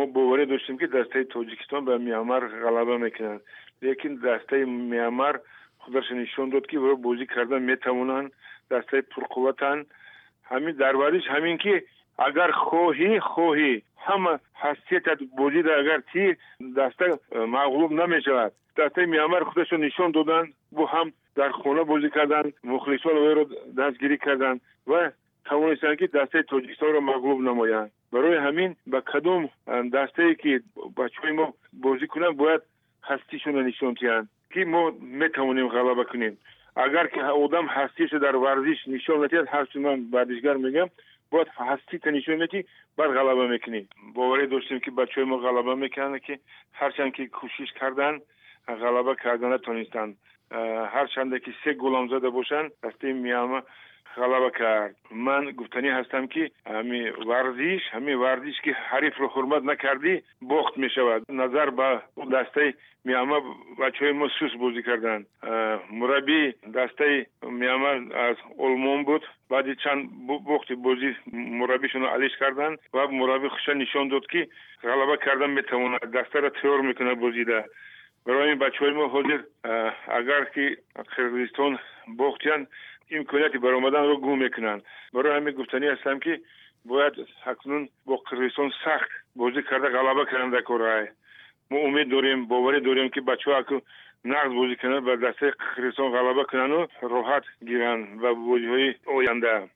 ما باوری داشتیم که دسته تاجیکستان به میامار غلبه می‌کنند لیکن دسته میامار خودش نشون داد که برای بازی کردن می‌توانند دسته پرقوتن. همین در همین که اگر خوهی خوهی. همه حسیتت بودید اگر چی دسته مغلوب نمی دسته میامر خودش نشان دادن. بو هم در خونه بازی کردن. مخلصان رو دستگیری کردن و توانستن که دسته تاجیکستان رو مغلوب نمایند. برای همین به کدوم دسته ای که بچه ما بازی کنند باید هستیشون رو نشون دهند که ما می‌توانیم غلبه کنیم اگر که آدم هستیش در ورزش نشون ندهد هستی من ورزشگر میگم باید هستی نشون ندی بعد غلبه می‌کنی. باوری داشتیم که بچه ما غلبه می‌کنند که هرچند که کوشش کردن غلبه کردن نتونستن. هرچند که سه گلم زده باشن دسته میامه غلبه کرد. من گفتنی هستم که همی ورزش همی ورزش که حریف رو حرمت نکردی بخت می شود. نظر به دسته میامه بچه های ما سوس کردن. مربی دسته میامه از علمان بود. بعد چند بخت بازی مربیشون علیش کردن و مربی خوشا نشان داد که غلبه کردن می‌تونه. دسته را تیار می‌کنه بوزیده. Ин бачаҳои мо ҳозир агар ки қирғизистон бохтиянд имконияти баромаданро гум мекунанд. Барои ҳамин гуфтанӣ ҳастам ки бояд акнун бо қирғизистон сахт бозӣ карда ғалаба кунанд дар кораи мо умед дорем боварӣ дорем ки бачаҳо аку нағз бозӣ кунанд ба дастаи қирғизистон ғалаба кунанду роҳат гиранд ба бозиҳои оянда